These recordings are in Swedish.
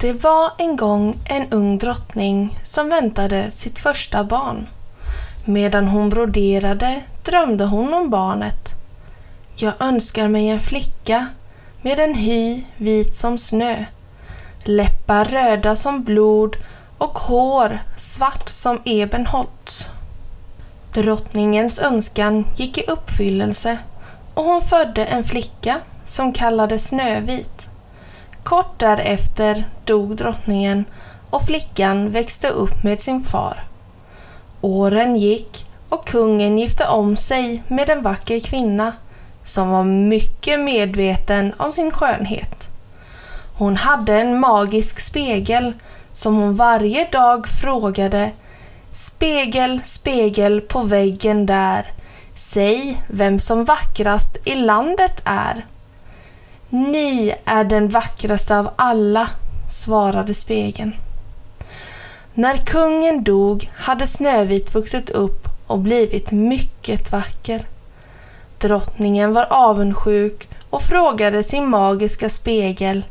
Det var en gång en ung drottning som väntade sitt första barn. Medan hon broderade drömde hon om barnet. Jag önskar mig en flicka med en hy vit som snö, läppar röda som blod och hår svart som ebenholts. Drottningens önskan gick i uppfyllelse och hon födde en flicka som kallades Snövit. Kort därefter dog drottningen och flickan växte upp med sin far. Åren gick och kungen gifte om sig med en vacker kvinna som var mycket medveten om sin skönhet. Hon hade en magisk spegel som hon varje dag frågade Spegel, spegel på väggen där, säg vem som vackrast i landet är. Ni är den vackraste av alla, svarade spegeln. När kungen dog hade Snövit vuxit upp och blivit mycket vacker. Drottningen var avundsjuk och frågade sin magiska spegel.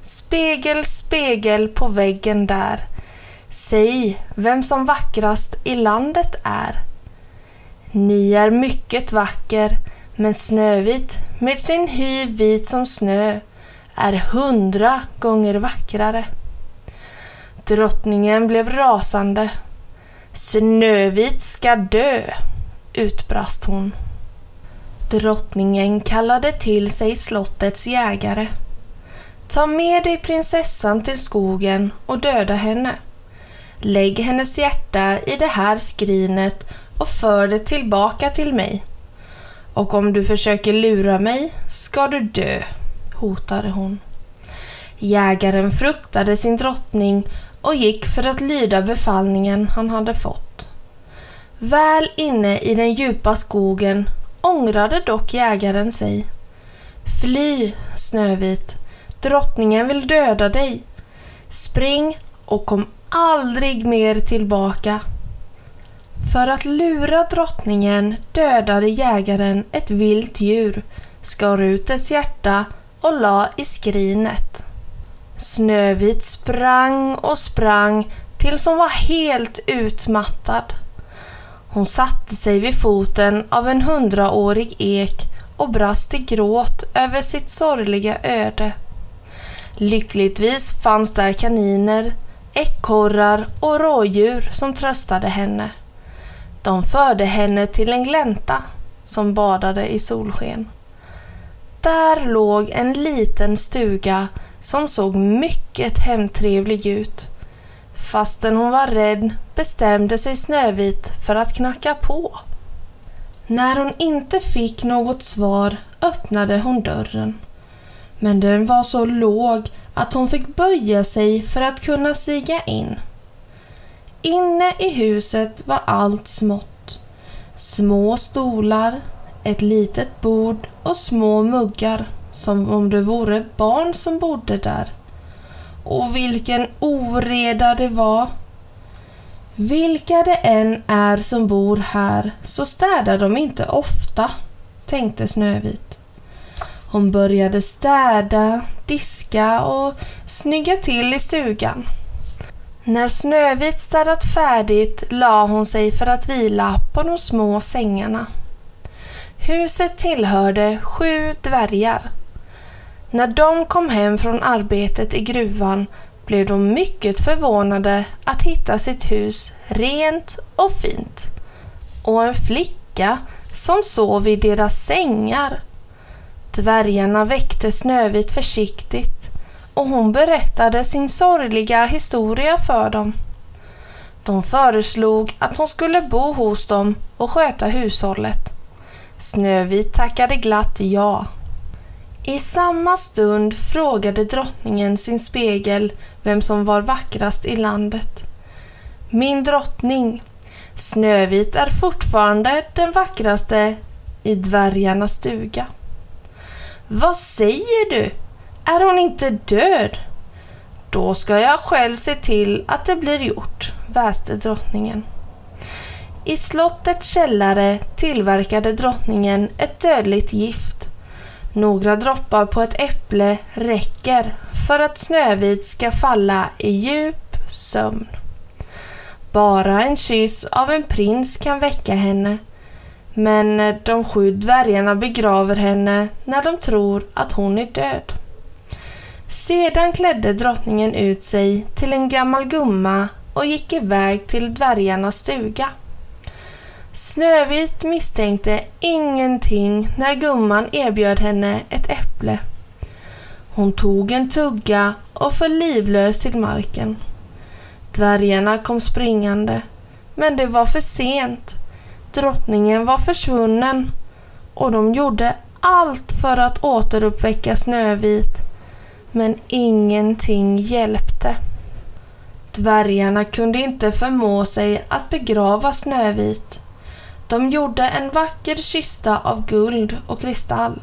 Spegel, spegel på väggen där. Säg vem som vackrast i landet är. Ni är mycket vacker, men Snövit med sin hy vit som snö är hundra gånger vackrare. Drottningen blev rasande. Snövit ska dö, utbrast hon. Drottningen kallade till sig slottets jägare. Ta med dig prinsessan till skogen och döda henne. Lägg hennes hjärta i det här skrinet och för det tillbaka till mig. Och om du försöker lura mig ska du dö, hotade hon. Jägaren fruktade sin drottning och gick för att lyda befallningen han hade fått. Väl inne i den djupa skogen ångrade dock jägaren sig. Fly, Snövit, drottningen vill döda dig. Spring och kom aldrig mer tillbaka. För att lura drottningen dödade jägaren ett vilt djur, skar ut dess hjärta och la i skrinet. Snövit sprang och sprang tills hon var helt utmattad. Hon satte sig vid foten av en hundraårig ek och brast i gråt över sitt sorgliga öde. Lyckligtvis fanns där kaniner, ekorrar och rådjur som tröstade henne. De förde henne till en glänta som badade i solsken. Där låg en liten stuga som såg mycket hemtrevlig ut. Fastän hon var rädd bestämde sig Snövit för att knacka på. När hon inte fick något svar öppnade hon dörren. Men den var så låg att hon fick böja sig för att kunna stiga in. Inne i huset var allt smått. Små stolar, ett litet bord och små muggar som om det vore barn som bodde där. Och vilken oreda det var! Vilka det än är som bor här så städar de inte ofta, tänkte Snövit. Hon började städa, diska och snygga till i stugan. När Snövit städat färdigt la hon sig för att vila på de små sängarna. Huset tillhörde sju dvärgar. När de kom hem från arbetet i gruvan blev de mycket förvånade att hitta sitt hus rent och fint. Och en flicka som sov i deras sängar. Dvärgarna väckte Snövit försiktigt och hon berättade sin sorgliga historia för dem. De föreslog att hon skulle bo hos dem och sköta hushållet. Snövit tackade glatt ja. I samma stund frågade drottningen sin spegel vem som var vackrast i landet. min drottning, Snövit är fortfarande den vackraste i dvärgarnas stuga. Vad säger du? Är hon inte död? Då ska jag själv se till att det blir gjort, väste drottningen. I slottets källare tillverkade drottningen ett dödligt gift. Några droppar på ett äpple räcker för att Snövit ska falla i djup sömn. Bara en kyss av en prins kan väcka henne. Men de sju dvärgarna begraver henne när de tror att hon är död. Sedan klädde drottningen ut sig till en gammal gumma och gick iväg till dvärgarnas stuga. Snövit misstänkte ingenting när gumman erbjöd henne ett äpple. Hon tog en tugga och föll livlös till marken. Dvärgarna kom springande, men det var för sent. Drottningen var försvunnen och de gjorde allt för att återuppväcka Snövit, men ingenting hjälpte. Dvärgarna kunde inte förmå sig att begrava Snövit. De gjorde en vacker kista av guld och kristall.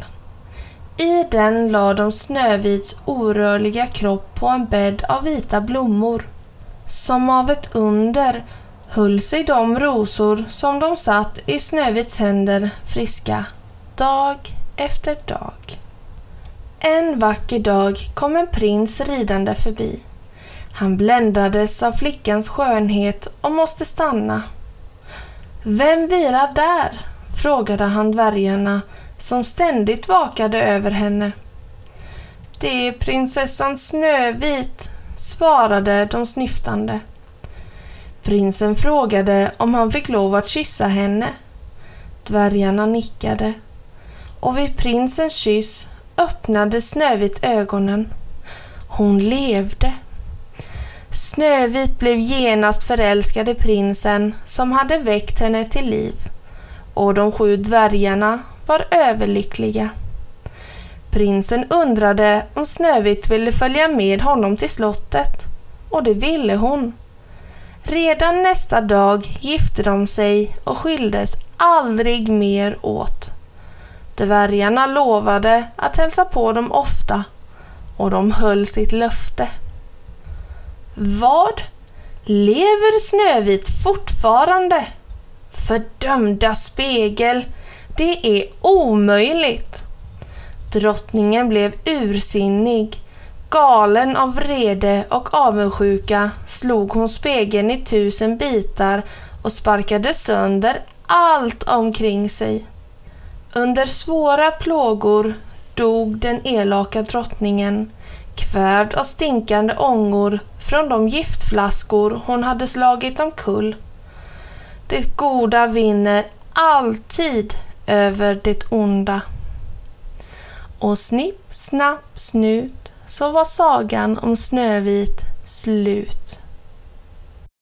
I den lade de Snövits orörliga kropp på en bädd av vita blommor. Som av ett under höll sig de rosor som de satt i Snövits händer friska, dag efter dag. En vacker dag kom en prins ridande förbi. Han bländades av flickans skönhet och måste stanna. Vem vilar där? frågade han dvärgarna som ständigt vakade över henne. Det är prinsessan Snövit, svarade de snyftande. Prinsen frågade om han fick lov att kyssa henne. Dvärgarna nickade. Och vid prinsens kyss öppnade Snövit ögonen. Hon levde. Snövit blev genast förälskad i prinsen som hade väckt henne till liv och de sju dvärgarna var överlyckliga. Prinsen undrade om Snövit ville följa med honom till slottet och det ville hon. Redan nästa dag gifte de sig och skildes aldrig mer åt. Dvärgarna lovade att hälsa på dem ofta och de höll sitt löfte. Vad? Lever Snövit fortfarande? Fördömda spegel! Det är omöjligt! Drottningen blev ursinnig. Galen av vrede och avundsjuka slog hon spegeln i tusen bitar och sparkade sönder allt omkring sig. Under svåra plågor dog den elaka drottningen, kvävd av stinkande ångor från de giftflaskor hon hade slagit omkull. Det goda vinner alltid över det onda. Och snipp, snapp, snut så var sagan om Snövit slut.